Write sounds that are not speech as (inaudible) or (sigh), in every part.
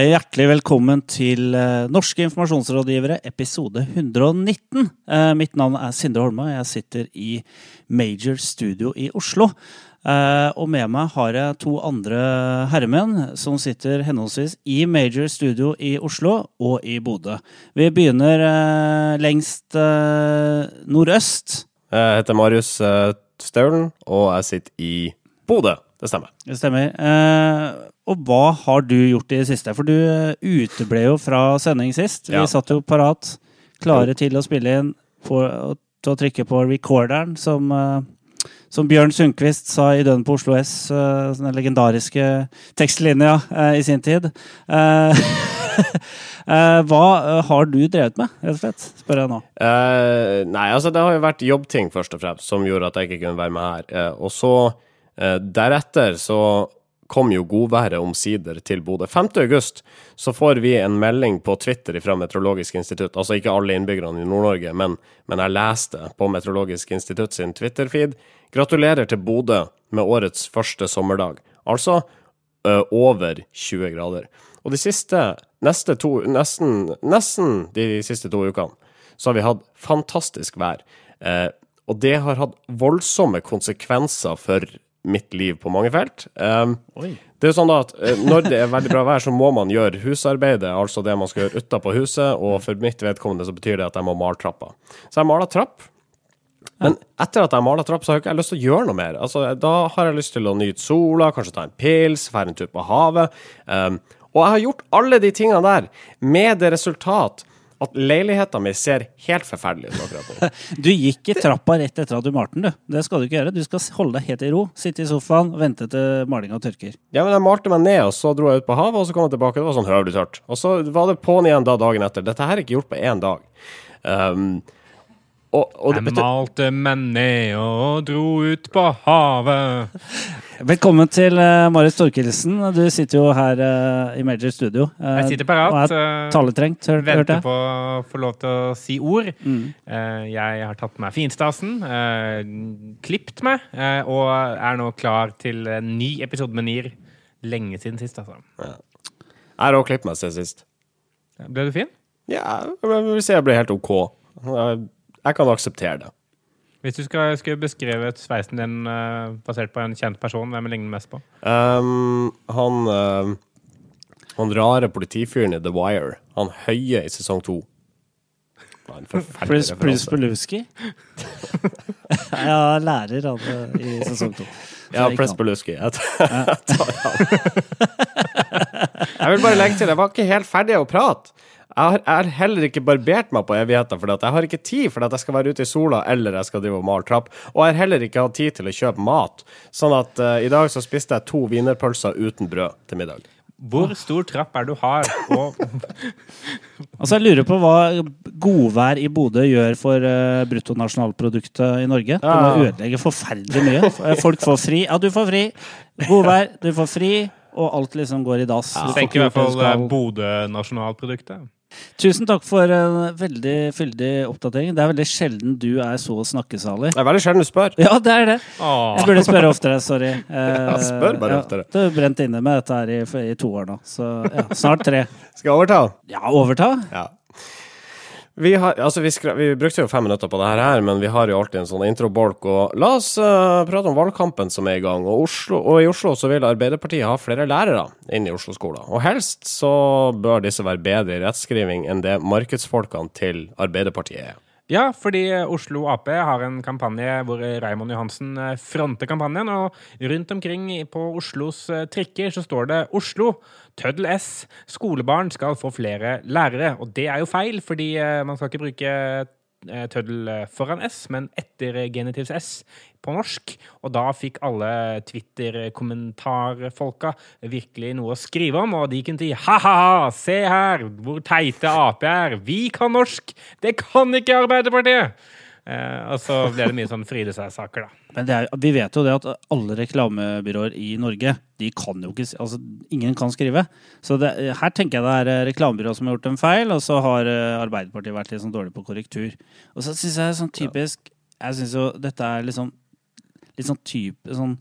Ja, hjertelig velkommen til uh, Norske informasjonsrådgivere, episode 119. Uh, mitt navn er Sindre Holme, og jeg sitter i Major Studio i Oslo. Uh, og med meg har jeg to andre herremenn som sitter henholdsvis i Major Studio i Oslo og i Bodø. Vi begynner lengst nordøst. Jeg heter Marius Staulen, og jeg sitter i Bodø. Det stemmer. Det stemmer. Og hva har du gjort i det siste? For du eh, uteble jo fra sending sist. Vi satt jo parat, klare til å spille inn, på, til å trykke på recorderen, som, eh, som Bjørn Sundquist sa i Døden på Oslo S, eh, den legendariske tekstlinja i sin tid. (laughs) Hva har du drevet med, rett og slett? Spør jeg nå. Uh, nei, altså det har jo vært jobbting, først og fremst, som gjorde at jeg ikke kunne være med her. Uh, og så, uh, deretter, så kom jo godværet omsider til Bodø. 5. august så får vi en melding på Twitter fra Meteorologisk institutt. Altså ikke alle innbyggerne i Nord-Norge, men, men, jeg leste på Meteorologisk institutt sin Twitter-feed. Gratulerer til Bodø med årets første sommerdag. Altså ø, over 20 grader. Og de siste, neste to, nesten, nesten de siste to ukene så har vi hatt fantastisk vær. Eh, og det har hatt voldsomme konsekvenser for mitt liv på mange felt. Um, det er jo sånn at uh, Når det er veldig bra vær, så må man gjøre husarbeidet, altså det man skal gjøre utapå huset, og for mitt vedkommende så betyr det at jeg må male trappa. Så jeg maler trapp. Men etter at jeg maler trapp, så har jeg ikke lyst til å gjøre noe mer. Altså, Da har jeg lyst til å nyte sola, kanskje ta en pils, dra en tur på havet. Um, og jeg har gjort alle de tingene der med det resultat at leiligheta mi ser helt forferdelig ut akkurat nå. (laughs) Du gikk i trappa rett etter at du malte den, du. Det skal du ikke gjøre. Du skal holde deg helt i ro. Sitte i sofaen og vente til malinga tørker. Ja, men jeg malte meg ned, og så dro jeg ut på havet, og så kom jeg tilbake. Det var sånn høvelig tørt. Og så var det på'n igjen da dagen etter. Dette her er ikke gjort på én dag. Um, og, og, jeg malte meg ned og dro ut på havet. (laughs) Velkommen til uh, Marius Torkelsen. Du sitter jo her uh, i Major Studio. Uh, jeg sitter parat. Og er taletrengt, hør, Venter på å få lov til å si ord. Mm. jeg har tatt på meg finstasen, klipt meg, og er nå klar til en ny episode med NIR. Lenge siden sist, altså. Ja. Jeg har òg klippet meg siden sist. Ble du fin? Ja, jeg vil si jeg ble helt OK. Jeg kan akseptere det. Hvis du skal, skal beskrive sveisen din uh, basert på en kjent person, hvem ligner mest på? Um, han uh, Han rare politifyren i The Wire. Han høye i sesong to. Prince Beluski? (laughs) ja, lærer han i sesong to. Ja, Prince Beluski. Jeg, tar han. (laughs) jeg vil bare legge til, jeg var ikke helt ferdig å prate. Jeg har, jeg har, heller ikke barbert meg på evigheter, for jeg har ikke tid for at jeg skal være ute i sola eller jeg skal drive og male trapp. Og jeg har heller ikke hatt tid til å kjøpe mat. Sånn at uh, i dag så spiste jeg to wienerpølser uten brød til middag. Hvor stor trapp er du har? Og (laughs) altså Jeg lurer på hva godvær i Bodø gjør for uh, bruttonasjonalproduktet i Norge. Det må ødelegge forferdelig mye. Folk får fri. Ja, du får fri. Godvær, du får fri. Og alt liksom går i dass. Ja, tenker i hvert fall Bodø-nasjonalproduktet. Tusen takk for en veldig fyldig oppdatering. Det er veldig sjelden du er så snakkesalig. Det er veldig sjelden du spør. Ja, det er det. Åh. Jeg burde spørre oftere. Sorry. (laughs) Ja, spør bare ja, oftere. Du har brent inne med dette her i, i to år nå. Så ja, snart tre. Skal jeg overta? Ja, overta. Ja. Vi, har, altså vi, skre, vi, brukte jo fem minutter på det her, men vi har jo alltid en sånn introbolk. Og la oss uh, prate om valgkampen som er i gang. Og, Oslo, og, i Oslo så vil Arbeiderpartiet ha flere lærere inn i Oslo-skolen. Og helst så bør disse være bedre i rettskriving enn det markedsfolkene til Arbeiderpartiet er. Ja, fordi Oslo Ap har en kampanje hvor Raymond Johansen eh, fronter kampanjen. Og rundt omkring på Oslos eh, trikker så står det 'Oslo, tøddel S, skolebarn skal få flere lærere'. Og det er jo feil, fordi eh, man skal ikke bruke tøddel foran S, men etter genitivs S på norsk. Og da fikk alle Twitter-kommentarfolka virkelig noe å skrive om, og de kunne si ha-ha, se her hvor teite Ap er, vi kan norsk, det kan ikke Arbeiderpartiet! Eh, og så ble det mye sånn fryde seg-saker, da. Men er, vi vet jo det at alle reklamebyråer i Norge, de kan jo ikke Altså, ingen kan skrive. Så det, her tenker jeg det er reklamebyrået som har gjort en feil, og så har eh, Arbeiderpartiet vært litt sånn dårlig på korrektur. Og så syns jeg sånn typisk Jeg syns jo dette er liksom litt sånn type sånn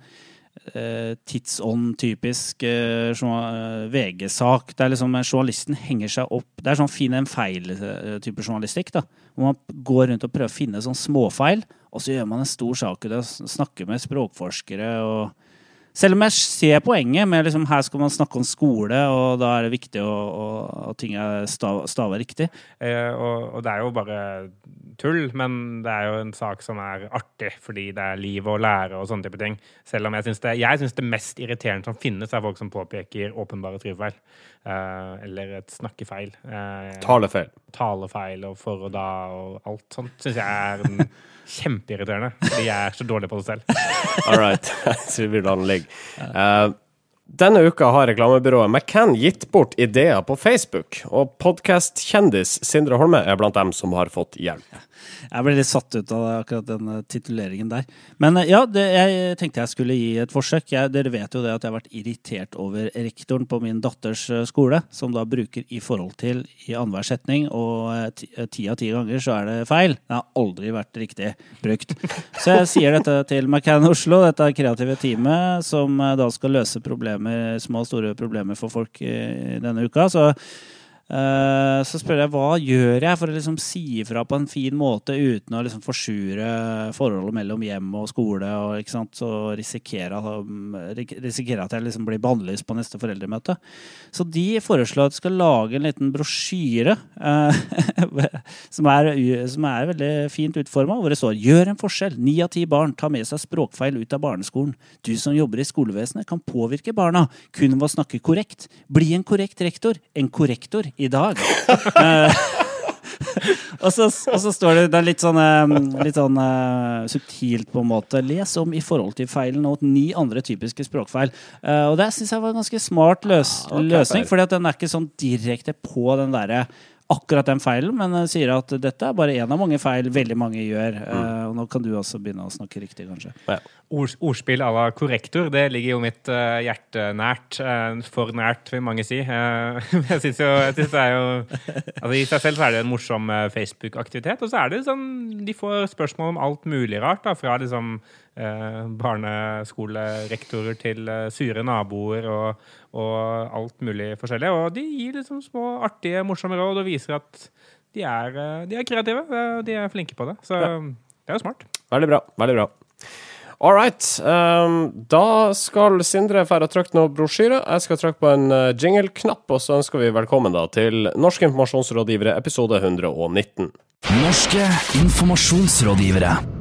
eh, tidsånd-typisk eh, eh, VG-sak. Det er liksom Journalisten henger seg opp Det er sånn finn en feil-type journalistikk. da, Hvor man går rundt og prøver å finne sånn småfeil, og så gjør man en stor sak av det. Snakker med språkforskere og selv om jeg ser poenget med liksom, her skal man snakke om skole, og da er det viktig at ting er stav, stava riktig. Eh, og, og det er jo bare tull, men det er jo en sak som er artig fordi det er liv og lære og sånne type ting. Selv om jeg syns det, jeg synes det mest irriterende som finnes, er folk som påpeker åpenbare skrivefeil. Eh, eller et snakkefeil. Eh, Talefeil. talefeil og for og da og alt sånt syns jeg er (laughs) kjempeirriterende. Fordi jeg er så dårlig på det selv. All right. (laughs) Så vi lar den ligge. Eh, denne uka har reklamebyrået McCann gitt bort ideer på Facebook, og podkast-kjendis Sindre Holme er blant dem som har fått hjelp. Jeg ble litt satt ut av akkurat den eh, tituleringen der. Men eh, ja, det, jeg tenkte jeg skulle gi et forsøk. Jeg, dere vet jo det at jeg har vært irritert over rektoren på min datters eh, skole, som da bruker i forhold til i annenhver setning, og ti av ti ganger så er det feil. Det har aldri vært riktig brukt. Så jeg sier dette til McCann Oslo, dette kreative teamet som da skal løse problemer, små og store problemer for folk denne uka. Så så spør jeg hva gjør jeg for å liksom si ifra på en fin måte uten å liksom forsure forholdet mellom hjem og skole, og så risikere, at- risikere at jeg liksom blir bannlyst på neste foreldremøte. Så de foreslår at jeg skal lage en liten brosjyre eh, (laughs) som, er, som er veldig fint utforma, hvor det står 'Gjør en forskjell. Ni av ti barn tar med seg språkfeil ut av barneskolen'. Du som jobber i skolevesenet kan påvirke barna kun ved å snakke korrekt. Bli en korrekt rektor. En korrektor i dag. Eh, (laughs) og, så, og så står det, det litt sånn, eh, litt sånn uh, subtilt på en måte. Les om i forhold til feilen og ni andre typiske språkfeil. Uh, og det syns jeg var en ganske smart løs, løsning, for den er ikke sånn direkte på den derre akkurat den feilen, men sier at dette er bare én av mange feil veldig mange gjør. Eh, og nå kan du også begynne å snakke riktig, kanskje. Ord, ordspill à la korrektor, det ligger jo mitt uh, hjerte nært. Uh, for nært, vil mange si. (laughs) Jeg syns jo jeg synes det er jo altså I seg selv så er det en morsom Facebook-aktivitet. Og så er det sånn De får spørsmål om alt mulig rart, da, fra liksom eh, barneskolerektorer til eh, sure naboer og, og alt mulig forskjellig. Og de gir liksom små artige, morsomme råd og viser at de er, eh, de er kreative. eh, De er flinke på det. Så det er jo smart. Veldig bra. Veldig bra. All right. Um, da skal Sindre fære og trykke noe brosjyre. Jeg skal trykke på en uh, jingle-knapp, og så ønsker vi velkommen da til Norske informasjonsrådgivere, episode 119. Norske informasjonsrådgivere.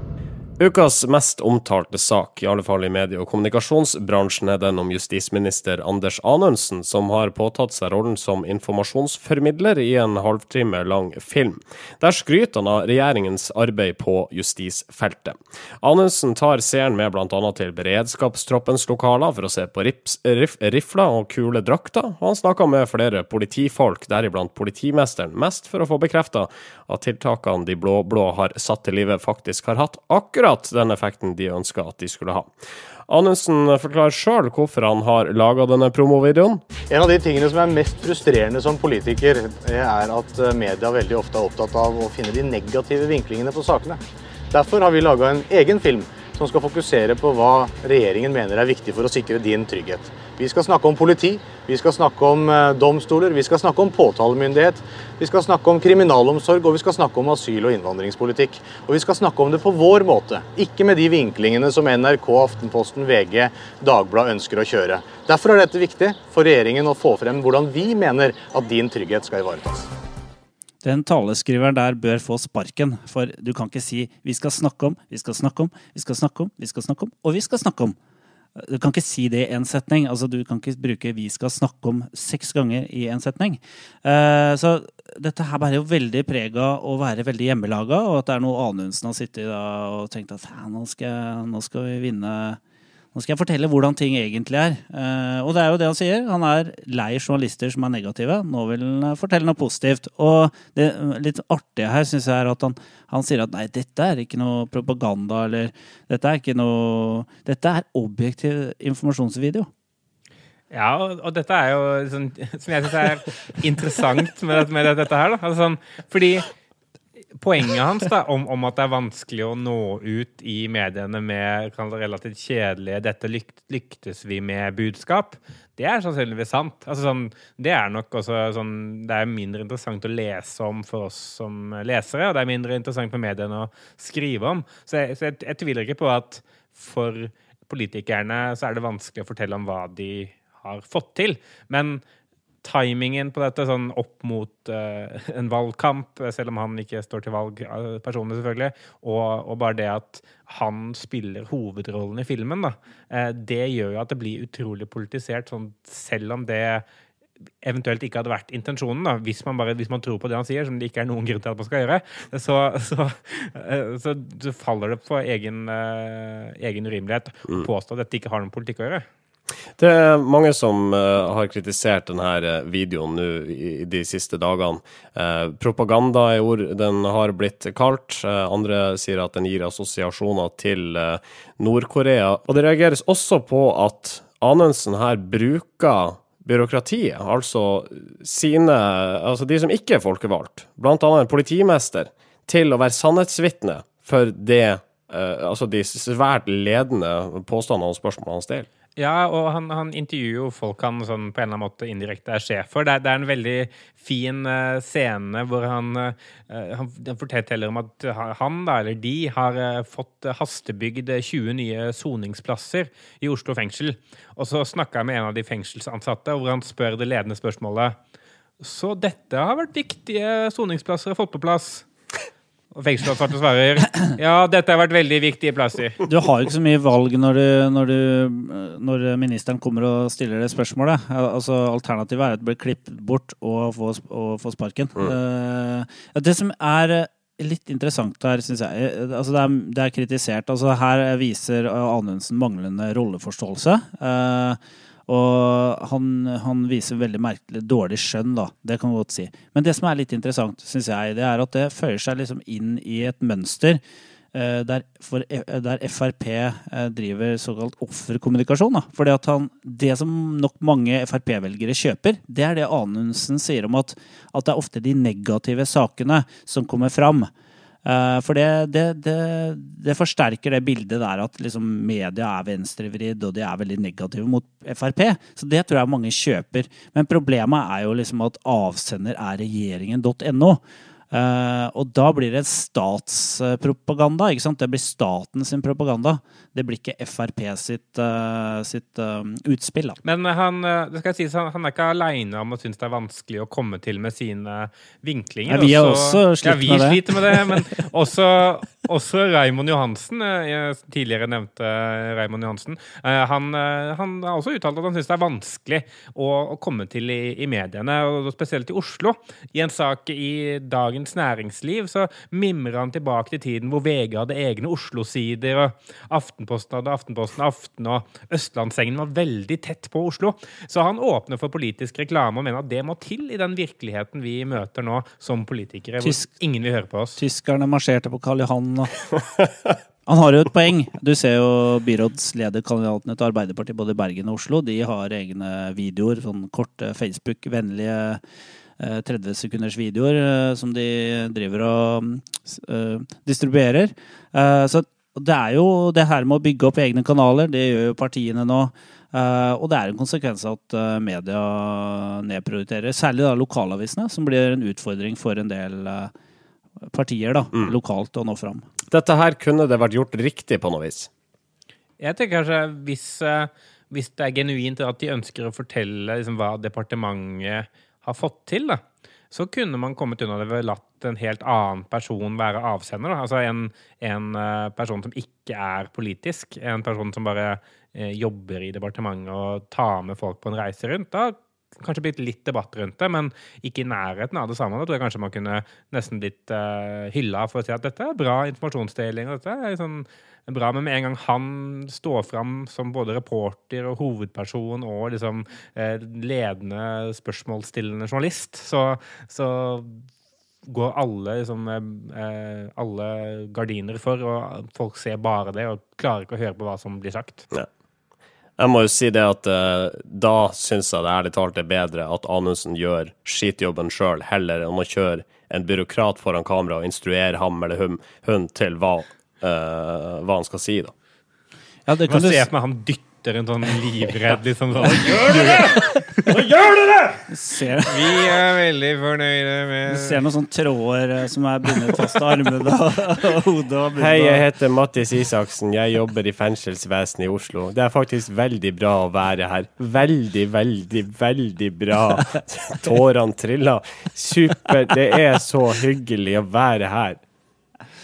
Ukas mest omtalte sak, i alle fall i medie- og kommunikasjonsbransjen, er den om justisminister Anders Anundsen, som har påtatt seg rollen som informasjonsformidler i en halvtime lang film. Der skryter han av regjeringens arbeid på justisfeltet. Anundsen tar seeren med bl.a. til beredskapstroppens lokaler for å se på rips, rif, og kule drakter, og han snakker med flere politifolk, deriblant politimesteren, mest for å få bekrefta at tiltakene de blå-blå har satt til livet, faktisk har hatt akkurat den effekten de ønska at de skulle ha. Anundsen forklarer sjøl hvorfor han har laga denne promovideoen. En av de tingene som er mest frustrerende som politiker, er at eh, media veldig ofte er opptatt av å finne de negative vinklingene på sakene. Derfor har vi laga en egen film som skal fokusere på hva regjeringen mener er viktig for å sikre din trygghet. Vi skal snakke om politi, vi skal snakke om eh, domstoler, vi skal snakke om påtalemyndighet, vi skal snakke om kriminalomsorg og vi skal snakke om asyl- og innvandringspolitikk. Og vi skal snakke om det på vår måte, ikke med de vinklingene som NRK, Aftenposten, VG, Dagbladet ønsker å kjøre. Derfor er dette viktig for regjeringen å få frem hvordan vi mener at din trygghet skal ivaretas. Den taleskriveren der bør få sparken, for du kan ikke si 'vi skal snakke om', 'vi skal snakke om', 'vi skal snakke om', 'vi skal snakke om', og 'vi skal snakke om'. Du kan ikke si det i én setning. altså Du kan ikke bruke 'vi skal snakke om' seks ganger i én setning. Eh, så dette her bærer jo veldig preg av å være veldig hjemmelaga, og at det er noe Anundsen har sittet da og tenkt at nå skal, nå skal vi vinne nå skal jeg fortelle hvordan ting egentlig er. Eh, og det er jo det han sier. Han er lei journalister som er negative. Nå vil han eh, fortelle noe positivt. Og det litt artige her syns jeg er at han, han sier at nei, dette er ikke noe propaganda, eller dette er ikke noe Dette er objektiv informasjonsvideo. Ja, og, og dette er jo sånn, (laughs) som jeg syns er interessant med, med dette her. Da. Altså, fordi poenget hans da, om, om, at det er vanskelig å nå ut i mediene med relativt kjedelige 'dette lyktes vi med'-budskap, det er sannsynligvis sant. Altså, sånn, det er nok også sånn Det er mindre interessant å lese om for oss som lesere, og det er mindre interessant for mediene å skrive om. Så jeg, så jeg, jeg tviler ikke på at for politikerne så er det vanskelig å fortelle om hva de har fått til. Men timingen på dette, sånn opp mot uh, en valgkamp, selv om han ikke står til valg uh, personlig, selvfølgelig, og, og, bare det at han spiller hovedrollen i filmen, da, uh, det gjør jo at det blir utrolig politisert, sånn, selv om det eventuelt ikke hadde vært intensjonen, da, hvis man, bare, hvis man tror på det han sier, som det ikke er noen grunn til at man skal gjøre, så, så, så, så faller det på egen, egen urimelighet å mm. påstå at dette ikke har noen politikk å gjøre. Det er mange som uh, har kritisert denne eh, videoen nå i, i de siste dagene. Uh, propaganda er ord den har blitt kalt. Uh, andre sier at den gir assosiasjoner til Nord-Korea. Og det reageres også på at Anundsen her bruker byråkratiet, altså sine Altså de som ikke er folkevalgt, blant annet en politimester, til å være sannhetsvitne for det Altså de svært ledende påstandene og spørsmålene han stiller. Ja, og han, han, intervjuer jo folk han sånn, på en eller annen måte indirekte er sjef for. Det, det er en veldig fin uh, scene hvor han, uh, han, forteller om at han, da, eller de, har uh, fått hastebygd 20 nye soningsplasser i Oslo fengsel. Og så snakka jeg med en av de fengselsansatte, hvor han spør det ledende spørsmålet Så dette har vært viktige soningsplasser å få på plass? Og fengselsansatte svarer ja, dette har vært veldig viktige plasser. Du har jo ikke så mye valg når, du, når, du, når ministeren kommer og stiller det spørsmålet. Altså, alternativet er at du blir klippet bort og få, og få sparken. Mm. Uh, det som er litt interessant her, syns jeg altså det, er, det, er, kritisert. Altså, her viser Anundsen manglende rolleforståelse. Uh, og han, han, viser veldig merkelig dårlig skjønn, da. Det kan man godt si. Men det som er litt interessant, syns jeg, det er at det føyer seg liksom inn i et mønster eh, der, for, eh, der, Frp eh, driver såkalt offerkommunikasjon. Da. Fordi at han, Det som nok mange Frp-velgere kjøper, det er det Anundsen sier om at, at det er ofte de negative sakene som kommer fram. Uh, for det, det, det, det, forsterker det bildet der at liksom media er venstrevridd og de er veldig negative mot Frp. Så det tror jeg mange kjøper. Men problemet er jo liksom at avsender er regjeringen.no. Uh, og da blir det statspropaganda. ikke sant? Det blir staten sin propaganda. Det blir ikke Frp sitt, uh, sitt uh, utspill. da. Men han, det skal sies, han, han er ikke aleine om å synes det er vanskelig å komme til med sine vinklinger. Ja, vi har også, også slitt ja, vi med det. sliter med det, men også, også Raymond Johansen, tidligere nevnte Raymond Johansen, han, han, har også uttalt at han syns det er vanskelig å, å komme til i, i mediene, og spesielt i Oslo. I en sak i dagen Dagens Næringsliv så mimrer han tilbake til tiden hvor VG hadde egne Oslo-sider, og Aftenposten hadde Aftenposten Aften, og Østlandssengen var veldig tett på Oslo. Så han åpner for politisk reklame og mener at det må til i den virkeligheten vi møter nå som politikere, Tysk, hvor ingen vil høre på oss. Tyskerne marsjerte på Karl Johan og Han har jo et poeng. Du ser jo byrådslederkandidatene til Arbeiderpartiet både i Bergen og Oslo. De har egne videoer, sånn korte Facebook-vennlige 30 eh, sekunders videoer eh, som de driver og uh, distribuerer. Så det er jo det her med å bygge opp egne kanaler, det gjør jo partiene nå. Og det er en konsekvens av at media nedprioriterer, særlig da lokalavisene, som blir en utfordring for en del partier da, mm. lokalt å nå fram. Dette her kunne det vært gjort riktig på noe vis? Jeg tenker kanskje hvis, hvis det er genuint at de ønsker å fortelle liksom, hva departementet har fått til, da, så kunne man kommet unna det ved å latt en helt annen person være avsender. Da. Altså en, en, eh, person som ikke er politisk, en person som bare eh, jobber i departementet og tar med folk på en reise rundt. Da kanskje blitt litt debatt rundt det, men ikke i nærheten av det samme. Da tror jeg kanskje man kunne nesten blitt uh, hylla for å si at dette er bra informasjonsdeling. og dette er liksom bra, Men med en gang han står fram som både reporter og hovedperson og liksom uh, ledende spørsmålsstillende journalist, så, så går alle, liksom, uh, alle gardiner for, og folk ser bare det og klarer ikke å høre på hva som blir sagt. Ja. Jeg må jo si det at uh, da syns jeg det ærlig talt er bedre at Anundsen gjør skitjobben sjøl, heller enn å kjøre en byråkrat foran kamera og instruere ham eller hun, hun til hva, uh, hva han skal si, da. Ja, det kan du se for meg han dytter en sånn livredd liksom sånn Gjør dere! Nå gjør dere! Ser, Vi er veldig fornøyde Du ser noen sånne tråder eh, som er bundet fast til armene og, og hodet. Og Hei, jeg heter Mattis Isaksen. Jeg jobber i fengselsvesenet i Oslo. Det er faktisk veldig bra å være her. Veldig, veldig, veldig bra. (laughs) Tårene triller. Super. Det er så hyggelig å være her.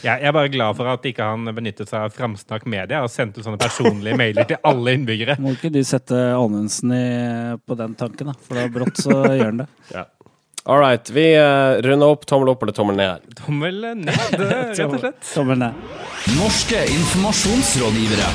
Jeg jeg er bare glad for at ikke han benyttet seg av Framsnakk Media og sendte sånne personlige mailer til alle innbyggere. Må ikke de sette Anundsen på den tanken, da? For da brått så gjør han det. (laughs) Ja. All right. Vi uh, runder opp. Tommel opp eller tommel ned? Tommel ned, rett og slett. (laughs) Tommel ned. Norske informasjonsrådgivere.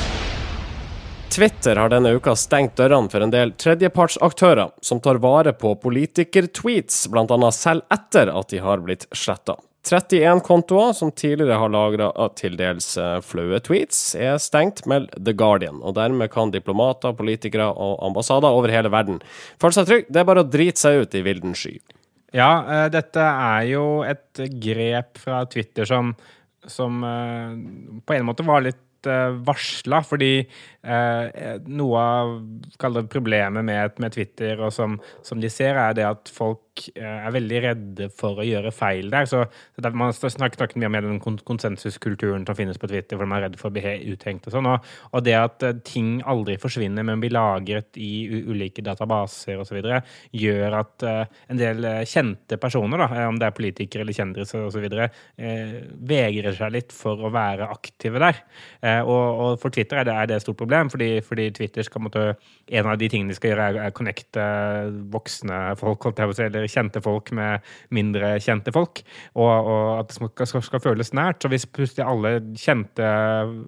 Twitter har denne uka stengt dørene for en del tredjepartsaktører som tar vare på politikertweets, bl.a. selv etter at de har blitt sletta. 31 kontoer som tidligere har lagra til dels eh, flaue tweets, er stengt, melder The Guardian. Og dermed kan diplomater, politikere og ambassader over hele verden føle seg trygge. Det er bare å drite seg ut i vilden sky. Ja, eh, dette er jo et grep fra Twitter som, som eh, på en måte var litt varsla, fordi noe av problemet med, med Twitter, og som, som de ser, er det at folk eh, er veldig redde for å gjøre feil der. Så, så Man snakker, mye om den konsensuskulturen som finnes på Twitter, for de er redde for å bli uthengt og sånn. Og, og det at eh, ting aldri forsvinner, men blir lagret i ulike databaser osv., gjør at eh, en del eh, kjente personer, da, eh, om det er politikere eller kjendiser osv., eh, vegrer seg litt for å være aktive der. Eh, og, og for Twitter er det, er det et stort problem, fordi, fordi Twitter skal måtte, en av de tingene de skal gjøre, er, å connecte voksne folk, eller kjente folk med mindre kjente folk, og, og at det skal, skal, føles nært. Så hvis plutselig alle kjente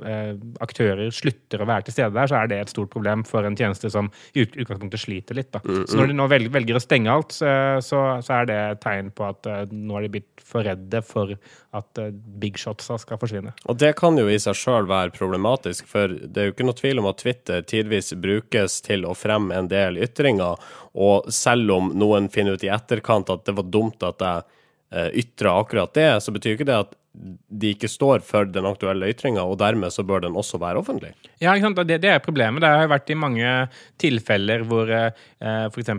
eh, aktører slutter å være til stede der, så er det et stort problem for en tjeneste som i utgangspunktet sliter litt. Da. Så når de nå velger, å stenge alt, så, så, så er det et tegn på at eh, nå er de blitt for redde for at eh, big shotsa skal forsvinne. Og det kan jo i seg sjøl være problematisk, for det er jo ikke noe tvil om at Twitter tidvis brukes til å fremme en del ytringer, og selv om noen finner ut i etterkant at det var dumt at jeg eh, ytra akkurat det, så betyr ikke det at de ikke står for den aktuelle ytringa, og dermed så bør den også være offentlig. Ja, ikke sant? Det, det er problemet. Det har vært i mange tilfeller hvor eh, f.eks.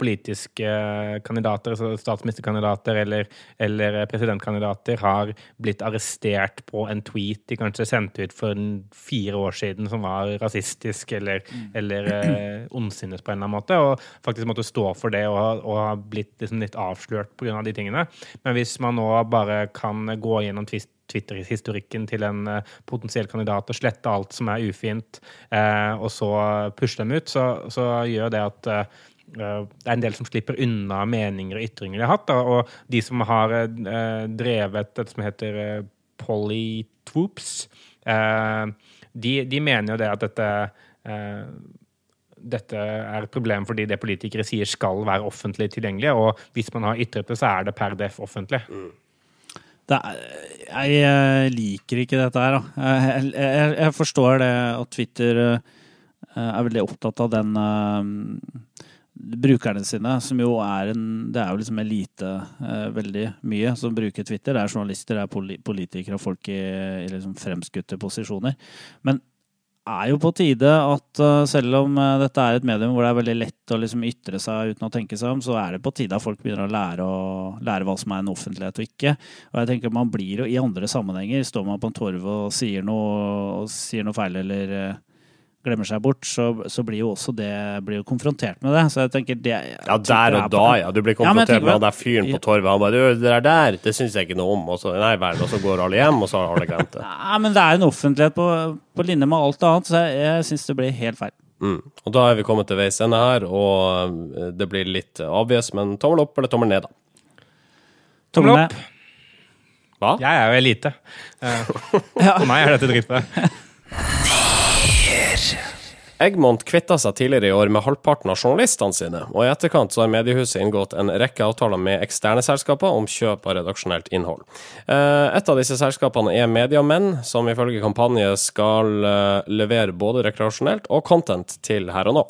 politiske eh, kandidater, altså statsministerkandidater eller, eller presidentkandidater, har blitt arrestert på en tweet de kanskje sendte ut for fire år siden som var rasistisk eller, eller eh, ondsinnet på en eller annen måte, og faktisk måtte stå for det og, og har blitt liksom litt avslørt pga. de tingene. Men hvis man nå bare kan gå gjennom Twitter-historikken til en eh, potensiell kandidat og slette alt som er ufint, eh, og så pushe dem ut, så, så gjør det at eh, det er en del som slipper unna meninger og ytringer de har hatt. Da, og de som har eh, drevet det som heter eh, polytwoops, eh, de, de mener jo det at dette dette er et problem fordi det politikere sier skal være offentlig tilgjengelig, og hvis man har ytret det, så er det per def offentlig. Det er, jeg eh, liker ikke dette her, da. Jeg, jeg, jeg forstår det at Twitter eh, er veldig opptatt av den uh, brukerne sine, som jo er en Det er jo liksom elite uh, veldig mye som bruker Twitter. Det er journalister, det er politikere og folk i, i liksom fremskutte posisjoner. Men er jo på tide at eh, selv om eh, dette er et medium hvor det er veldig lett å liksom ytre seg uten å tenke seg om, så er det på tide at folk begynner å lære, å, lære hva som er en offentlighet og ikke. Og jeg tenker man blir jo i andre sammenhenger, står man på en torv og sier noe, og sier noe feil eller eh, glemmer seg bort, så, så blir jo også det blir jo konfrontert med det. Så jeg tenker det Ja, der og da, ja. Du blir jeg konfrontert ja, med han der fyren på torvet. Han bare du, 'Det der der, det syns jeg ikke noe om.' Og så, nei vel, og så går alle hjem, og så har alle glemt det. (laughs) Ja, men det er en offentlighet på, på linje med alt annet, så jeg, jeg syns det blir helt feil. Mm. Og da er vi kommet til veis ende her, og eh, det blir litt obvious, men tommel opp eller tommel ned, da? Tommel Tommel opp. Hva? Jeg er jo elite. Eh, (laughs) For meg er dette dritbra. (laughs) Egmont kvitta seg tidligere i år med halvparten av journalistene sine, og i etterkant så har mediehuset inngått en rekke avtaler med eksterne selskaper om kjøp av redaksjonelt innhold. Eh, Et av disse selskapene er Mediamenn, som ifølge kampanje skal eh, levere både rekreasjonelt og content til her og nå.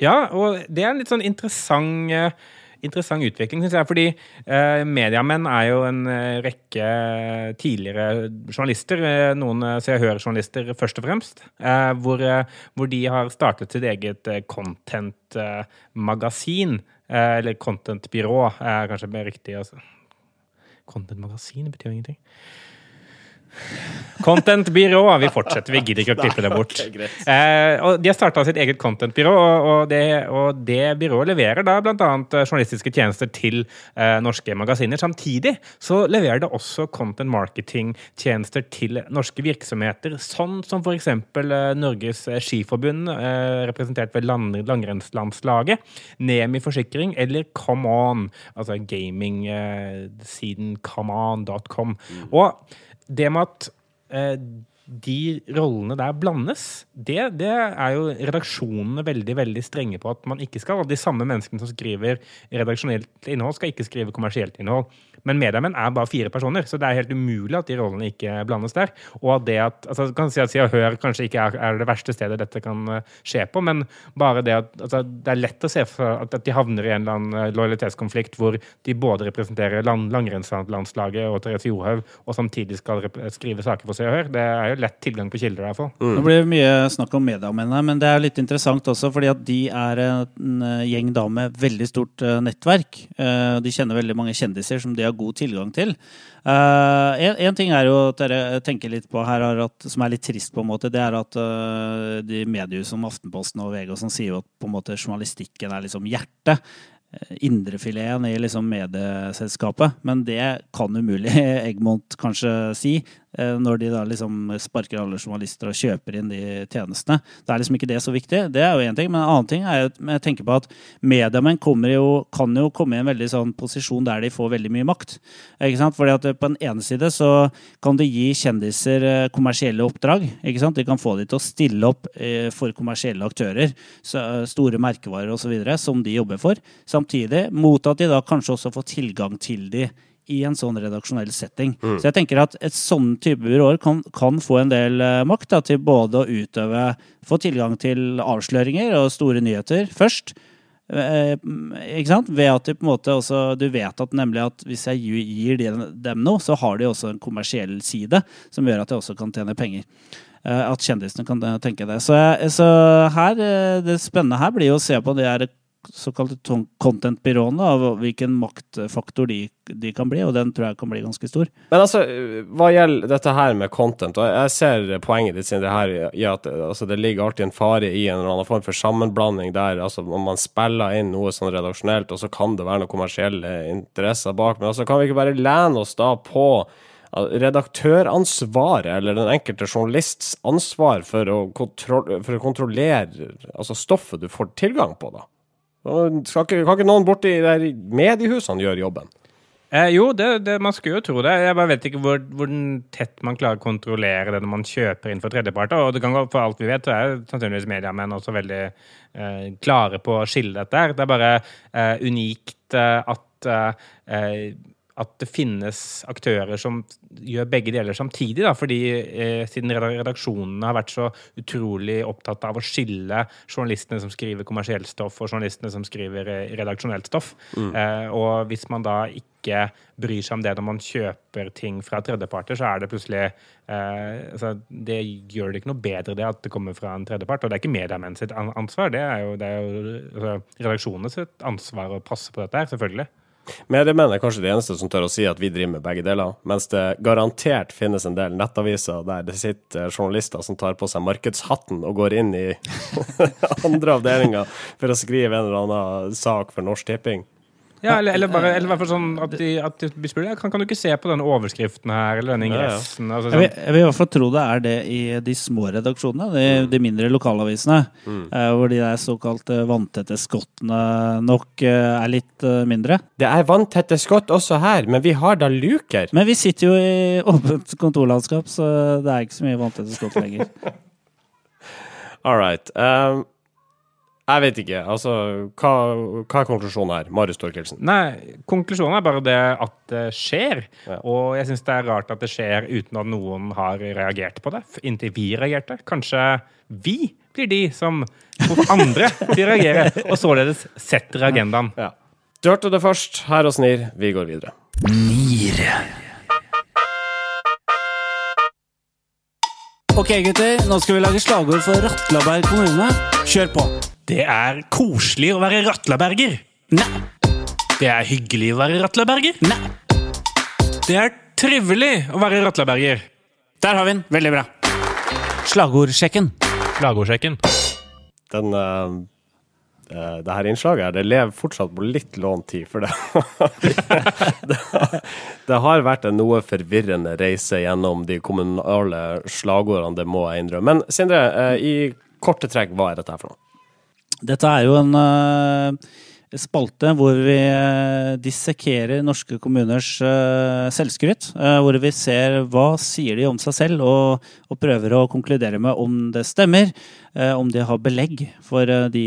Ja, og det er en litt sånn interessant, eh, interessant utvikling, syns jeg. Fordi eh, Mediamenn er jo en eh, rekke tidligere journalister, eh, noen eh, Se og Hør-journalister først og fremst, eh, hvor, hvor de har startet sitt eget content-magasin. Eh, eller content-byrå, er kanskje riktig. altså. Content-magasin betyr ingenting. Content-byrå. Vi fortsetter, vi gidder ikke å klippe det bort. (laughs) Ok. Eh, de har starta sitt eget content-byrå, og, og, det, og det byrået leverer da bl.a. journalistiske tjenester til eh, norske magasiner. Samtidig så leverer det også content marketing-tjenester til norske virksomheter, sånn som f.eks. Eh, Norges Skiforbund, eh, representert ved land, langrennslandslaget, Nemi Forsikring eller Come On, altså gaming-siden comeon.com. Og det med at eh, de rollene der blandes, det, det er jo redaksjonene veldig veldig strenge på at man ikke skal. De samme menneskene som skriver redaksjonelt innhold, skal ikke skrive kommersielt innhold. Men mediemenn er bare fire personer, så det er helt umulig at de rollene ikke blandes der. Og at det at, altså, kan si at Si og Hør kanskje ikke er, er det verste stedet dette kan eh, skje på, men bare det at altså, det er lett å se for at, at de havner i en eller annen eh, lojalitetskonflikt hvor de både representerer land, langrennslandslaget og Therese Johaug, og samtidig skal skrive saker for Se og Hør. Det er jo lett tilgang på kilder, Derfor. Mm. fall. Nå blir det mye snakk om mediamenn men det er litt interessant også, fordi at de er en eh, gjeng da med veldig stort eh, nettverk. Eh, De kjenner veldig mange kjendiser som de har god tilgang til. Eh, en, en ting er jo at dere tenker litt på her, er at, som er litt trist, på en måte, det er at de mediehus som Aftenposten og VG og sånn sier jo at på en måte journalistikken er liksom hjertet. Indrefileten i liksom medieselskapet. Men det kan umulig (laughs) Egmont kanskje si, når de da liksom sparker alle journalister og kjøper inn de tjenestene. Det er liksom ikke det så viktig. Det er jo én ting. Men en annen ting er at jeg tenker på at mediemenn kan jo komme i en veldig sånn posisjon der de får veldig mye makt. Ikke sant? Fordi at på den ene side så kan du gi kjendiser eh, kommersielle oppdrag. Ikke sant? De kan få de til å stille opp eh, for kommersielle aktører, eh, store merkevarer osv., som de jobber for. Samtidig mot at de da kanskje også får tilgang til de i en sånn redaksjonell setting. Så jeg tenker at et sånn type byråer kan, kan få en del eh, makt da, til både å utøve Få tilgang til avsløringer og store nyheter først. Eh, ikke sant? Ved at de på en måte også Du vet at nemlig at hvis jeg gi- gir de- dem noe, så har de også en kommersiell side som gjør at de også kan tjene penger. Eh, At kjendisene kan eh, tenke det. Så, så her, det spennende her blir jo å se på de her såkalte content-byråene, av hvilken maktfaktor de, de kan bli, og den tror jeg kan bli ganske stor. Men altså, hva gjelder dette her med content, og jeg ser poenget ditt siden det her i at altså, det ligger alltid en fare i en eller annen form for sammenblanding der, altså om man spiller inn noe sånn redaksjonelt, og så kan det være noen kommersielle interesser bak, men altså kan vi ikke bare lene oss da på redaktøransvaret, eller den enkelte journalists ansvar for å, for å kontrollere altså stoffet du får tilgang på, da? Skal ikke, kan ikke noen borti der mediehusene gjøre jobben? Eh, jo, det, det, man skulle jo tro det. Jeg bare vet ikke hvor, hvor tett man klarer å kontrollere det når man kjøper inn for tredjeparter. Og det kan gå, for alt vi vet, så er sannsynligvis mediamenn også veldig eh, klare på å skille dette. Det er bare eh, unikt eh, at eh, at det finnes aktører som gjør begge deler samtidig. Da, fordi eh, Siden redaksjonene har vært så utrolig opptatt av å skille journalistene som skriver kommersielt stoff, og journalistene som skriver eh, redaksjonelt stoff. Eh, og hvis man da ikke bryr seg om det når man kjøper ting fra tredjeparter, så er det plutselig eh, altså, Det gjør det ikke noe bedre det at det kommer fra en tredjepart. Og det er ikke mediemenn sitt ansvar, det er jo, det er jo altså, redaksjonenes ansvar å passe på dette her, selvfølgelig. Mediemenn mener kanskje de eneste som tør å si at vi driver med begge deler, mens det garantert finnes en del nettaviser der det sitter journalister som tar på seg markedshatten og går inn i (laughs) andre avdelinger for å skrive en eller annen sak for Norsk Tipping. Ja, eller, eller bare eller i hvert fall sånn at de, at de blir spurt kan, kan du ikke se på denne overskriften her, eller denne ingressen? Altså, Jeg vil, sånn. jeg vil i hvert fall tro det er det i de små redaksjonene, de, de mindre lokalavisene. eh, hvor de der såkalte vanntette skottene nok uh, er litt uh, mindre. Det er vanntette skott også her, men vi har da luker. Men vi sitter jo i (laughs) åpent kontorlandskap, så det er ikke så mye vanntette skott lenger. (laughs) All right. Um, jeg vet ikke. Altså, hva, hva er konklusjonen her? Marius Torkelsen. Nei, konklusjonen er bare det at det skjer. Ja. Og jeg syns det er rart at det skjer uten at noen har reagert på det. Inntil vi reagerte. Kanskje vi blir de som får andre til å reagere, (laughs) og således setter agendaen. Ja. Du hørte det først her hos NIR. Vi går videre. NIR. Ok, gutter. Nå skal vi lage slagord for Ratlaberg kommune. Kjør på. Det er koselig å være ratlaberger. Nei. Det er hyggelig å være ratlaberger. Nei. Det er trivelig å være ratlaberger. Der har vi den. Veldig bra. Slagordsjekken. Slagordsjekken. Den uh, eh, det her innslaget her, det lever fortsatt på litt lånt tid, for det (laughs) det, det har vært en noe forvirrende reise gjennom de kommunale slagordene, det må jeg innrømme. Men Sindre, eh, i korte trekk, hva er dette her for noe? Dette er jo en uh, spalte hvor vi uh, dissekerer norske kommuners uh, selvskryt. hvor vi ser hva sier de om seg selv, og, og prøver å konkludere med om det stemmer. om de har belegg for de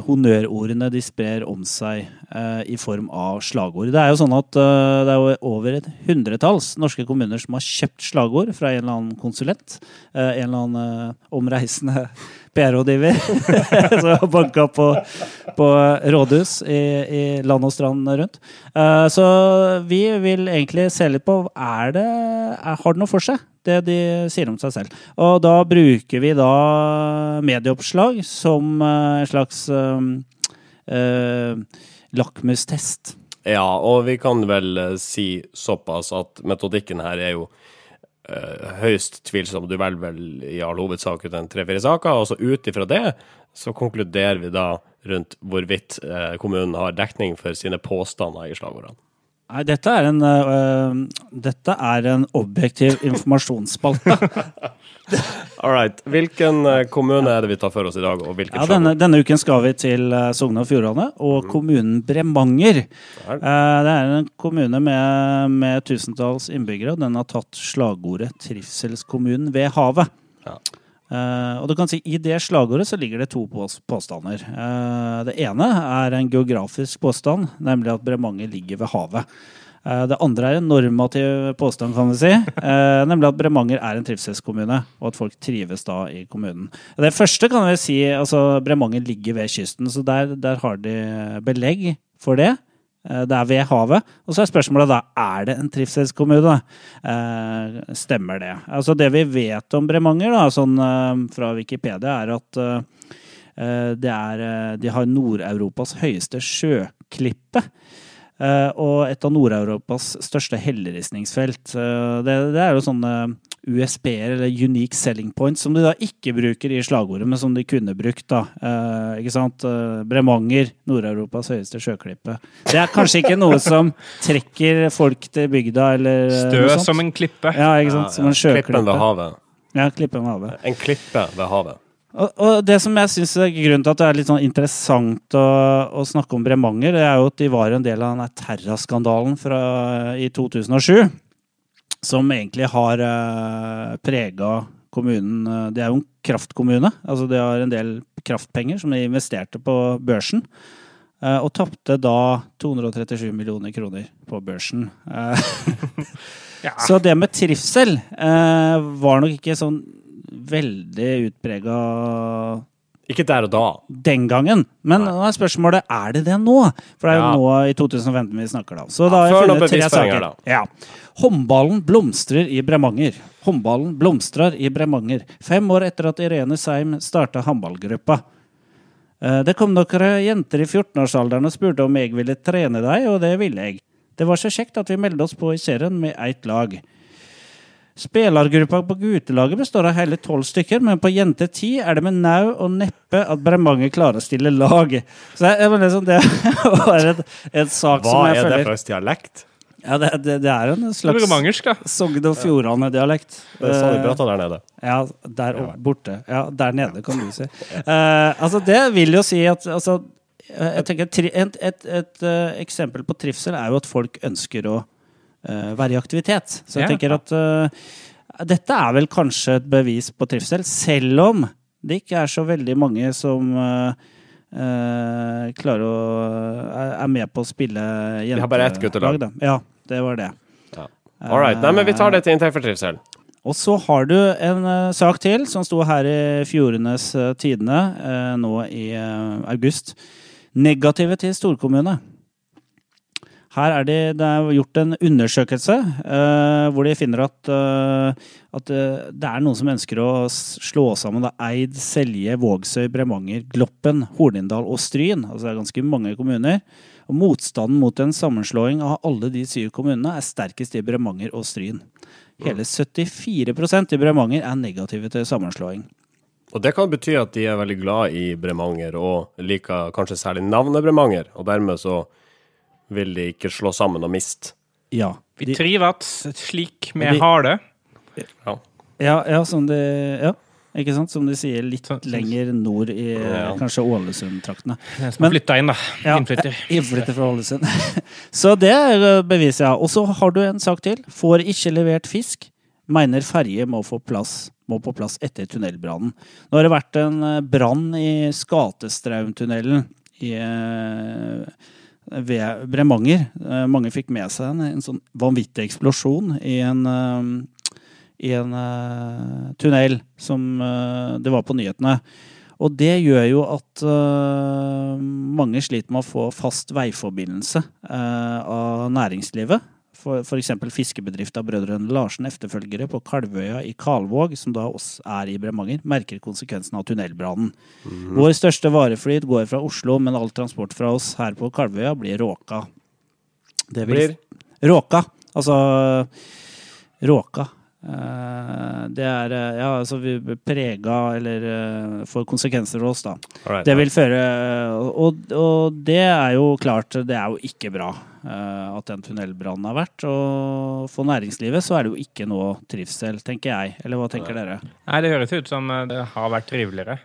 honnørordene de sprer om seg eh, i form av slagord. Det er jo sånn at eh, det er over et hundretalls norske kommuner som har kjøpt slagord fra en eller annen konsulent. eh, en eller annen omreisende PR-rådgiver (laughs) som har banka på, på rådhus i, i land og strand rundt. Uh, så vi vil egentlig se litt på er det, er, Har det noe for seg, det de sier om seg selv? Og da bruker vi da medieoppslag som eh, en slags eh, uh, lakmustest. Ja, og vi kan vel eh, si såpass at metodikken her er jo eh, høyst tvilsom. Du velger vel i all hovedsak ut en tre-fire saker, og så ut ifra det så konkluderer vi da rundt hvorvidt eh, kommunen har dekning for sine påstander i slagordene. Nei, dette er en, uh, dette er en objektiv informasjonsspalte. (laughs) All right. Hvilken eh, kommune er det vi tar for oss i dag, og hvilken Ja, denne, denne uken skal vi til eh, Sogn og Fjordane og kommunen Bremanger. Det er en kommune med, med tusentals innbyggere, og den har tatt slagordet 'Trivselskommunen ved havet'. Ja. Eh, og du kan si I det slagordet så ligger det to påstander. Eh, det ene er en geografisk påstand, nemlig at Bremanger ligger ved havet. Eh, det andre er en normativ påstand, kan vi si. eh, nemlig at Bremanger er en trivselskommune, og at folk trives da i kommunen. Det første kan vi si, altså Bremanger ligger ved kysten, så der, der har de belegg for det. Eh, Det er ved havet. Og så er spørsmålet da er det en trivselskommune. Eh, stemmer det? Altså Det vi vet om Bremanger da, sånn eh, fra Wikipedia, er at eh, eh, det er, eh, de har Nord-Europas høyeste sjøklippe. og et av Nord-Europas største helleristningsfelt. Det, det er jo sånne USB-er, eller unique selling points, som de da ikke bruker i slagordet, men som de kunne brukt. da. Eh, ikke sant? Eh, Bremanger, Nord-Europas høyeste sjøklippe. Det er kanskje ikke noe som trekker folk til bygda, eller eh, Stø noe sånt. som en klippe. Ja, ikke sant? Som en Klippen sjøklippe. ved havet. Ja, klippen ved havet. En klippe ved havet. Og, og det som jeg synes er grunnen til at det er litt sånn interessant å, å snakke om Bremanger, det er jo at de var en del av den Terra-skandalen i 2007. Som egentlig har uh, prega kommunen eh, Det er jo en kraftkommune. altså De har en del kraftpenger som de investerte på børsen. eh, og tapte da 237 millioner kroner på børsen. Eh, (laughs) Ja. (laughs) Så det med trivsel eh, var nok ikke sånn veldig utprega Ikke der og da. den gangen. Men nå er spørsmålet er det det nå? For det er jo Ja. nå i 2015 vi snakker da. Så da har jeg funnet tre saker. Ja. Håndballen blomstrer i Bremanger. Håndballen blomstrer i Bremanger. Fem år etter at Irene Seim starta håndballgruppa. Eh, Det kom noen jenter i 14-årsalderen og spurte om jeg ville trene deg, og det ville jeg. Det var så kjekt at vi meldte oss på i serien med ett lag. Spillergruppa på guttelaget består av hele tolv stykker, men på jente ti er det med nau og neppe at Bremanger klarer å stille lag. Så jeg, jeg mener liksom, Det var (laughs) et, et sak som jeg føler Hva er det for slags dialekt? ja, det, det, det er en slags. Sogn og Fjordane-dialekt. Det er sånn de Eh, der nede. ja, der borte. Ja, der nede, kan du si. Uh, altså, det vil jo si at altså, eh, jeg tenker, et, Et, et, et eksempel på trivsel er jo at folk ønsker å være i aktivitet. Så jeg Ja. tenker at eh, dette er vel kanskje et bevis på trivsel, selv om det ikke er så veldig mange som eh, eh, klarer å er, er med på å spille jentelag. har bare ett guttelag. da. Ja, det var det. All right. Nei, men vi tar det til inntekt for trivsel. Og så har du en eh, sak til som sto her i Fjordenes eh, Tidende eh, nå i eh, august. Negative til storkommune. Her er det, det er gjort en undersøkelse uh, hvor de finner at, uh, at uh, det er noen som ønsker å slå sammen da, Eid, Selje, Vågsøy, Bremanger, Gloppen, Hornindal og Stryn. Altså det er ganske mange kommuner. Og motstanden mot en sammenslåing av alle de syv kommunene er sterkest i Bremanger og Stryn. Hele 74% i Bremanger er negative til sammenslåing. Og det kan bety at de er veldig glad i Bremanger, og liker kanskje særlig navnet Bremanger, og dermed så vil de ikke slå sammen og miste. Ja. Vi De, trives slik vi de- har det. Ja. ja, ja, som de, ja, ikke sant? Som de sier litt lenger nord i Ja. kanskje Ålesund-traktene. Som Men- har flytta inn, da. Ja, Innflytter. (laughs) Innflytter fra Ålesund. (laughs) Så det er beviset, ja. Og så har du en sak til. Får ikke levert fisk. Mener ferje må, få plass, må på plass etter tunnelbrannen. Nå har det vært en eh, brann i Skatestraumtunnelen i eh, ved Bremanger. Eh, Mange fikk med seg en, en sånn vanvittig eksplosjon i en, eh, i en eh, tunnel som det var på nyhetene. Og det gjør jo at mange sliter med å få fast veiforbindelse av næringslivet. F.eks. fiskebedrifta Brødrene Larsen efterfølgere på Kalvøya i Kalvåg, som da også er i Bremanger, merker konsekvensen av tunnelbrannen. Vår største vareflyt går fra Oslo, men all transport fra oss her på Kalvøya blir råka. Det vil- Blir Råka. Altså Råka. Eh, det er eh, Ja, altså vi prega eller eh, får konsekvenser for oss, da. All right. Det vil føre og, og det er jo klart, det er jo ikke bra at den tunnelbrannen har vært. Og for næringslivet så er det jo ikke noe trivsel, tenker jeg. Eller hva tenker dere? Nei, det høres ut som det har vært triveligere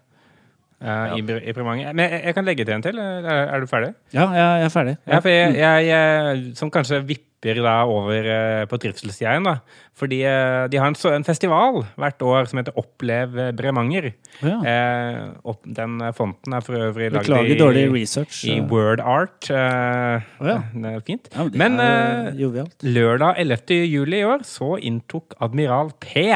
eh, i, Br- i Bremanger. Men jeg, jeg kan legge til en til. Er, er du ferdig? Ja, jeg, jeg er ferdig. Ja, for jeg, jeg, jeg Som kanskje vipper da over eh, på trivselssida igjen, da. Fordi eh, de har en, en festival hvert år som heter Opplev Bremanger. Ja. Eh, opp, den fonten er for øvrig laget i, dårlig research. i Word Art. Eh, oh, ja. Det er fint. Ja, det Men er eh, lørdag 11. juli i år så inntok Admiral P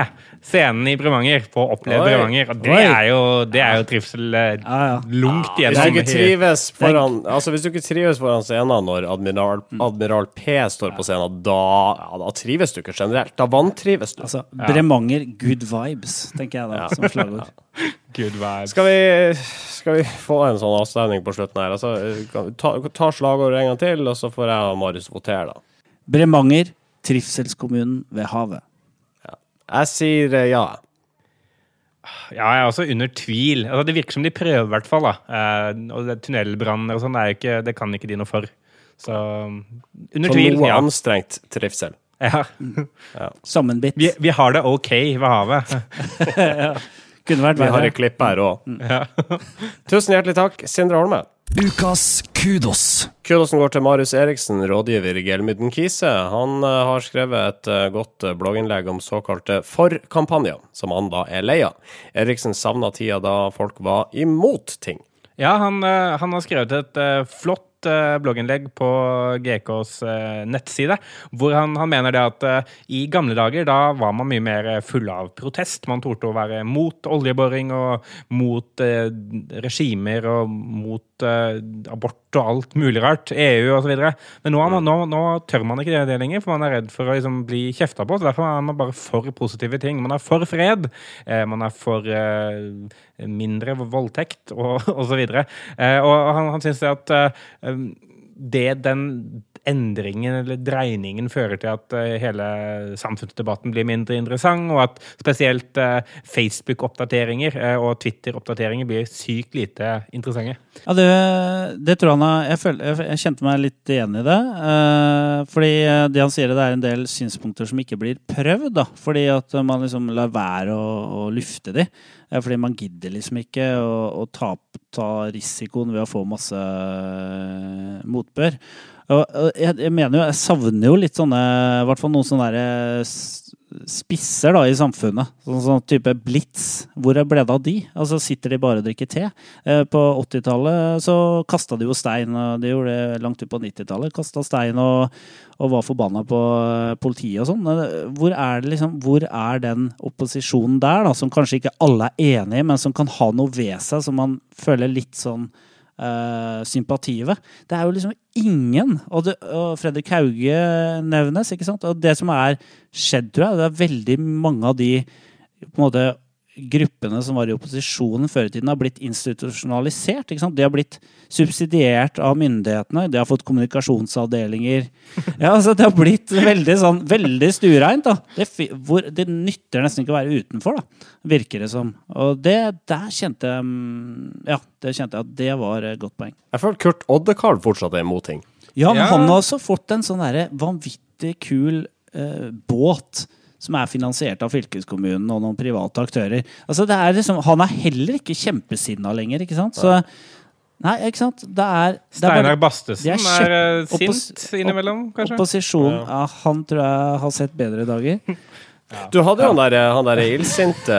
scenen i Bremanger på Opplev Oi. Bremanger. Og det er jo, det er jo trivsel eh, Ja, ja. lungt Hvis du ikke trives foran Altså hvis du ikke trives foran scenen når Admiral, Admiral P står på scenen, da, ja, da trives du ikke generelt. Da vantrives du. Altså, Bremanger good vibes, tenker jeg da, som slagord. (laughs) Good vibes. Skal vi, skal vi få en sånn avstemning på slutten her? Altså, ta, ta slagordet en gang til, og så får jeg og Marius votere, da. Bremanger, trivselskommunen ved havet. Jeg sier eh, ja. Ja, jeg er også under tvil. Altså, det virker som de prøver, i hvert fall. Eh, og Tunnelbranner og sånn, det, det kan ikke de noe for. Så under Så tvil, noe ja. anstrengt trivsel. ja. (laughs) Sammenbitt. Vi, vi har det OK ved havet. (laughs) Kunne vært Vi har verre. et klipp her òg. Ja. (laughs) Tusen hjertelig takk, Sindre Holme. Ukas kudos. Kudosen går til Marius Eriksen, rådgiver i Gelmyden Kise. Han eh, har skrevet et eh, godt eh, blogginnlegg om såkalte for-kampanjer, som han da er lei av. Eriksen savna tida da folk var imot ting. Ja, han, han har skrevet et eh, eh, blogginnlegg på GKs eh, nettside, hvor han, han mener det at eh, i gamle dager da var man mye mer full av protest. Man torde å være mot oljeboring og mot eh, regimer og mot eh, abort og alt mulig rart. EU osv. Men nå, nå, nå tør man ikke det, lenger, for man er redd for å liksom, bli kjefta på. Så derfor er man bare for positive ting. Man er for fred. Eh, man er for mindre voldtekt og (laughs) osv. Eh, og han, han syns at det den endringen eller dreiningen fører til at eh, hele samfunnsdebatten blir mindre interessant, og at spesielt eh, Facebook-oppdateringer eh, og Twitter-oppdateringer blir sykt lite interessante. Ja, det, det tror han jeg, føl, jeg, kjente meg litt igjen i det. fordi det han sier, det er en del synspunkter som ikke blir prøvd. da, Fordi at man liksom lar være å, å lufte de. Fordi man gidder liksom ikke å, å ta, ta risikoen ved å få masse motbør. Jeg, jeg mener jo, jeg savner jo litt sånne I hvert fall noen sånne der, spisser da i samfunnet. Sånn, sånn type blitz. Hvor ble det av de? Altså Sitter de bare og drikker te? Eh, på 80-tallet så kasta de jo stein, de gjorde det langt ut på 90-tallet. Kasta stein og, og var forbanna på eh, politiet og sånn. Eh, hvor liksom, hvor er den opposisjonen der, da, som kanskje ikke alle er enig i, men som kan ha noe ved seg som man føler litt sånn uh? Det er jo liksom ingen. Og, det, og Fredrik Hauge nevnes, ikke sant. Og det som er skjedd, tror jeg, det er veldig mange av de på en måte gruppene som var i opposisjonen før i tiden, har blitt institusjonalisert. ikke sant? De har blitt subsidiert av myndighetene. De har fått kommunikasjonsavdelinger. (laughs) Ja, altså Det har blitt veldig sånn, veldig stuereint. da. Det, hvor, det nytter nesten ikke å være utenfor, da, virker det som. Og det, der kjente jeg mm, Ja, det kjente jeg at det var et godt poeng. Jeg føler Kurt Oddekarl fortsatt er imot ting. Ja, men Ja. han har også fått en sånn derre vanvittig kul eh, båt som er finansiert av fylkeskommunen og noen private aktører. Altså det er liksom, Han er heller ikke kjempesinna lenger, ikke sant? Så, nei, ikke sant? Det er, det er Steinar Bastesen er er, eh, sint innimellom, kanskje? opposisjon. Ja, han tror jeg har sett bedre dager. (laughs) Du hadde jo han der, han der illsinte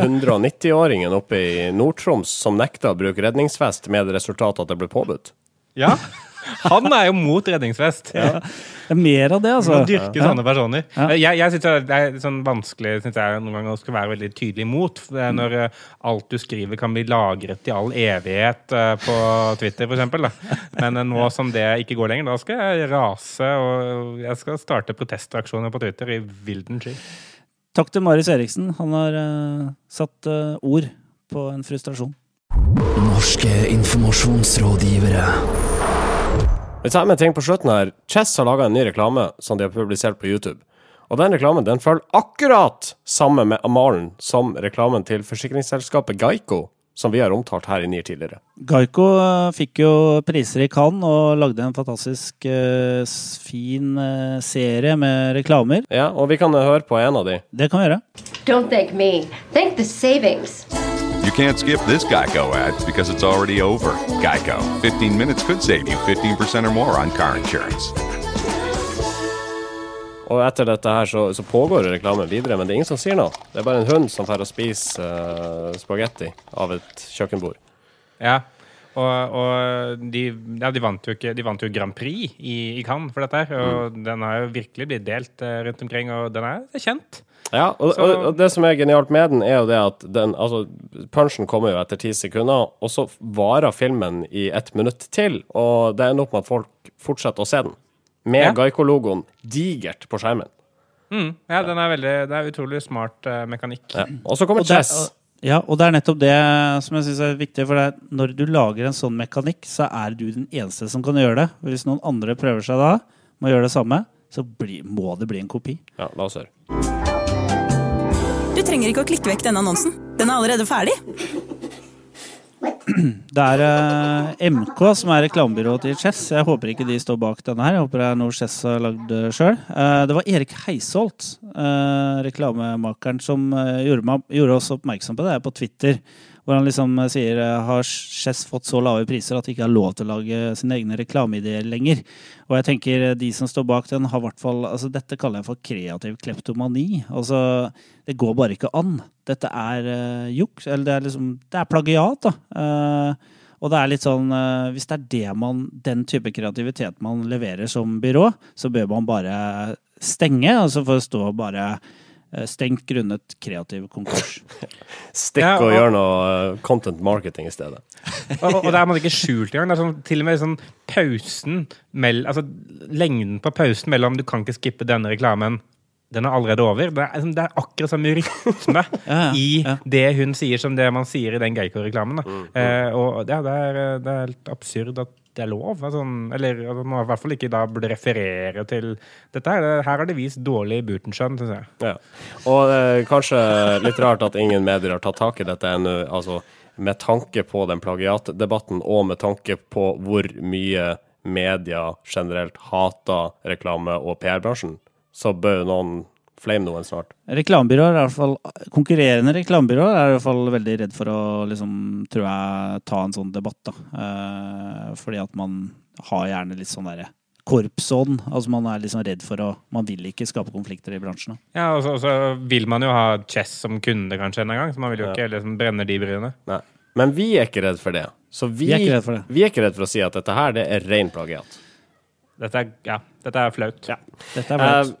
190-åringen oppe i Nord-Troms som nekta å bruke redningsvest med det resultatet at det ble påbudt. Ja. (laughs) Han er jo mot redningsvest. Det er mer av det, altså. Man dyrker Ja. sånne personer. Ja. Jeg, jeg synes det er sånn vanskelig synes jeg, noen ganger å skal være veldig tydelig imot. Når eh, alt du skriver kan bli lagret i all evighet eh, på Twitter, f.eks. Men eh, nå som det ikke går lenger, da skal jeg rase og jeg skal starte protestaksjoner på Twitter i vilden sky. Takk til Marius Eriksen. Han har uh, satt uh, ord på en frustrasjon. Norske informasjonsrådgivere. Vi tar med en ting på slutten her. Chess har laga en ny reklame som de har publisert på YouTube. Og den reklamen den følger akkurat samme med Amalen som reklamen til forsikringsselskapet Geico, som vi har omtalt her i NIR tidligere. Geico eh, fikk jo priser i Cannes og lagde en fantastisk eh, fin eh, serie med reklamer. Ja, og vi kan høre på en av de. Det kan vi gjøre. Don't thank me. Thank the savings. Can't skip this Geico ad because it's already over. Geico. 15 minutes could save you 15% or more on car insurance. Og etter dette her så, så pågår reklamen videre, men det er ingen som sier noe. Det er bare en hund som drar og spiser uh, spagetti av et kjøkkenbord. Ja. Og, og de, ja, de, vant jo ikke, de vant jo Grand Prix i, i Cannes for dette her. Og den har jo virkelig blitt delt eh, rundt omkring, og den er kjent. Ja, og, Så- og, og det som er genialt med den, er jo det at den Altså, punchen kommer jo etter ti sekunder, og så varer filmen i ett minutt til, og det ender opp med at folk fortsetter å se den. Med Ja. Geico-logoen digert på skjermen. Mm, ja, den er veldig, det er utrolig smart uh, mekanikk. Ja. Og så kommer Og Chess. og- ja, og det er nettopp det som jeg syns er viktig. For det er, når du lager en sånn mekanikk, så er du den eneste som kan gjøre det. Hvis noen andre prøver seg da, må gjøre det samme, så bli, må det bli en kopi. Ja, la oss høre. Trenger ikke å klikke vekk denne annonsen. Den er allerede ferdig. Det er eh, MK som er reklamebyrået til Chess. Jeg håper ikke de står bak denne her. Jeg håper det er noe Chess har lagd sjøl. det var Erik Heisholt, eh, reklamemakeren, som eh, gjorde, gjorde oss oppmerksom på det på Twitter. Hvor han liksom eh, sier eh, har Chess fått så lave priser at de ikke har lov til å lage sine egne reklameideer lenger. Og jeg tenker eh, de som står bak den, har hvert fall altså Dette kaller jeg for kreativ kleptomani. Altså, det går bare ikke an. Dette er uh, juks. Eller det er liksom Det er plagiat, da. Uh, og det er litt sånn Hvis det er det man, den type kreativitet man leverer som byrå, så bør man bare stenge, og så får det stå bare stengt grunnet kreativ konkurs. (laughs) Stikk Ja, og og- gjør noe eh, content marketing i stedet. (laughs) Og, og der er man ikke skjult engang. Det er sånn, til og med sånn pausen mell, Altså lengden på pausen mellom Du kan ikke skippe denne reklamen. Den er allerede over. Det er, sånn- det er akkurat samme rytme (laughs) Ja, ja, i det hun sier, som det man sier i den Geico-reklamen. Mm. Eh, og ja, det er, det er helt absurd at det er lov. Altså, eller at man i hvert fall ikke da burde referere til dette. her. Her har det vist dårlig Butenschøn, syns jeg. Ja. Og eh, kanskje litt rart at ingen medier har tatt tak i dette ennå. Altså, med tanke på den plagiatdebatten, og med tanke på hvor mye media generelt hater reklame- og PR-bransjen, så bør noen flame noen snart. Reklamebyråer er i hvert fall Konkurrerende reklamebyråer er i hvert fall veldig redd for å liksom, tror jeg, ta en sånn debatt, da. Eh, fordi at man har gjerne litt sånn derre korpsånd. Altså man er liksom redd for å Man vil ikke skape konflikter i bransjen. da. Ja, og så, og så vil man jo ha Chess som kunde kanskje en gang, så man vil jo ikke liksom brenne de bryene. Nei. Men vi er ikke redd for det. Så vi, Vi er for det. vi er ikke redd for å si at dette her det er ren plagiat. Dette er, ja, dette er flaut. Ja. Dette er flaut. flaut.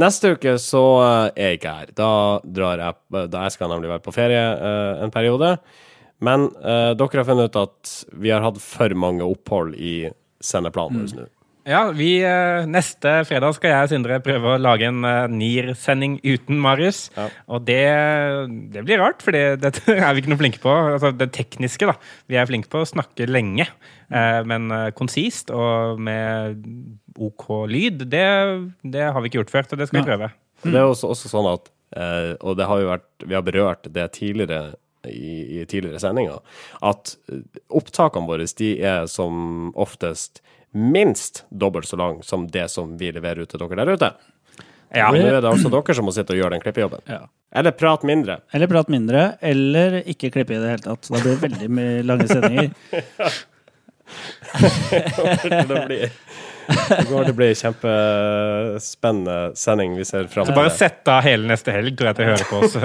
Neste uke så eh, er jeg ikke her. Da drar jeg Da jeg skal nemlig være på ferie uh, en periode. Men uh, dere har funnet ut at vi har hatt for mange opphold i sendeplanen vår nå. Ja, vi, eh, Neste fredag skal jeg og Sindre prøve å lage en uh, NIR-sending uten Marius. Ja. Og det, det blir rart, for dette (laughs) er vi ikke noe flinke på. Altså Det tekniske, da. Vi er flinke på å snakke lenge. eh, men eh, konsist og med OK lyd, det, det har vi ikke gjort før. Så det skal vi prøve. prøve. Det er også, også sånn at eh, Og det har jo vært Vi har berørt det tidligere i, i tidligere sendinger, at eh, opptakene våre de er som oftest minst dobbelt så lang som det som vi leverer ut til dere der ute. Ja, nå er det altså dere som må sitte og gjøre den klippejobben. Ja. Eller prat mindre. Eller prat mindre, eller ikke klippe i det hele tatt. Da blir det veldig mye lange sendinger. det blir det går til å bli kjempespennende sending vi ser fram så bare sett av hele neste helg, tror jeg, til jeg hører på oss. (laughs)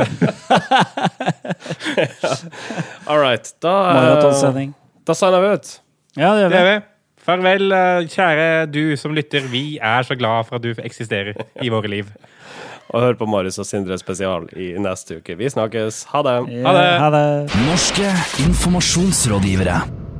(laughs) All right. Da, eh, da signer vi ut. Ja, det gjør vi. Det gjør vi. Farvel, eh, kjære du som lytter. Vi er så glad for at du eksisterer i våre liv. Og hør på Marius og Sindre spesial i neste uke. Vi snakkes. Ha det. Ja, det. Ha det. Norske informasjonsrådgivere.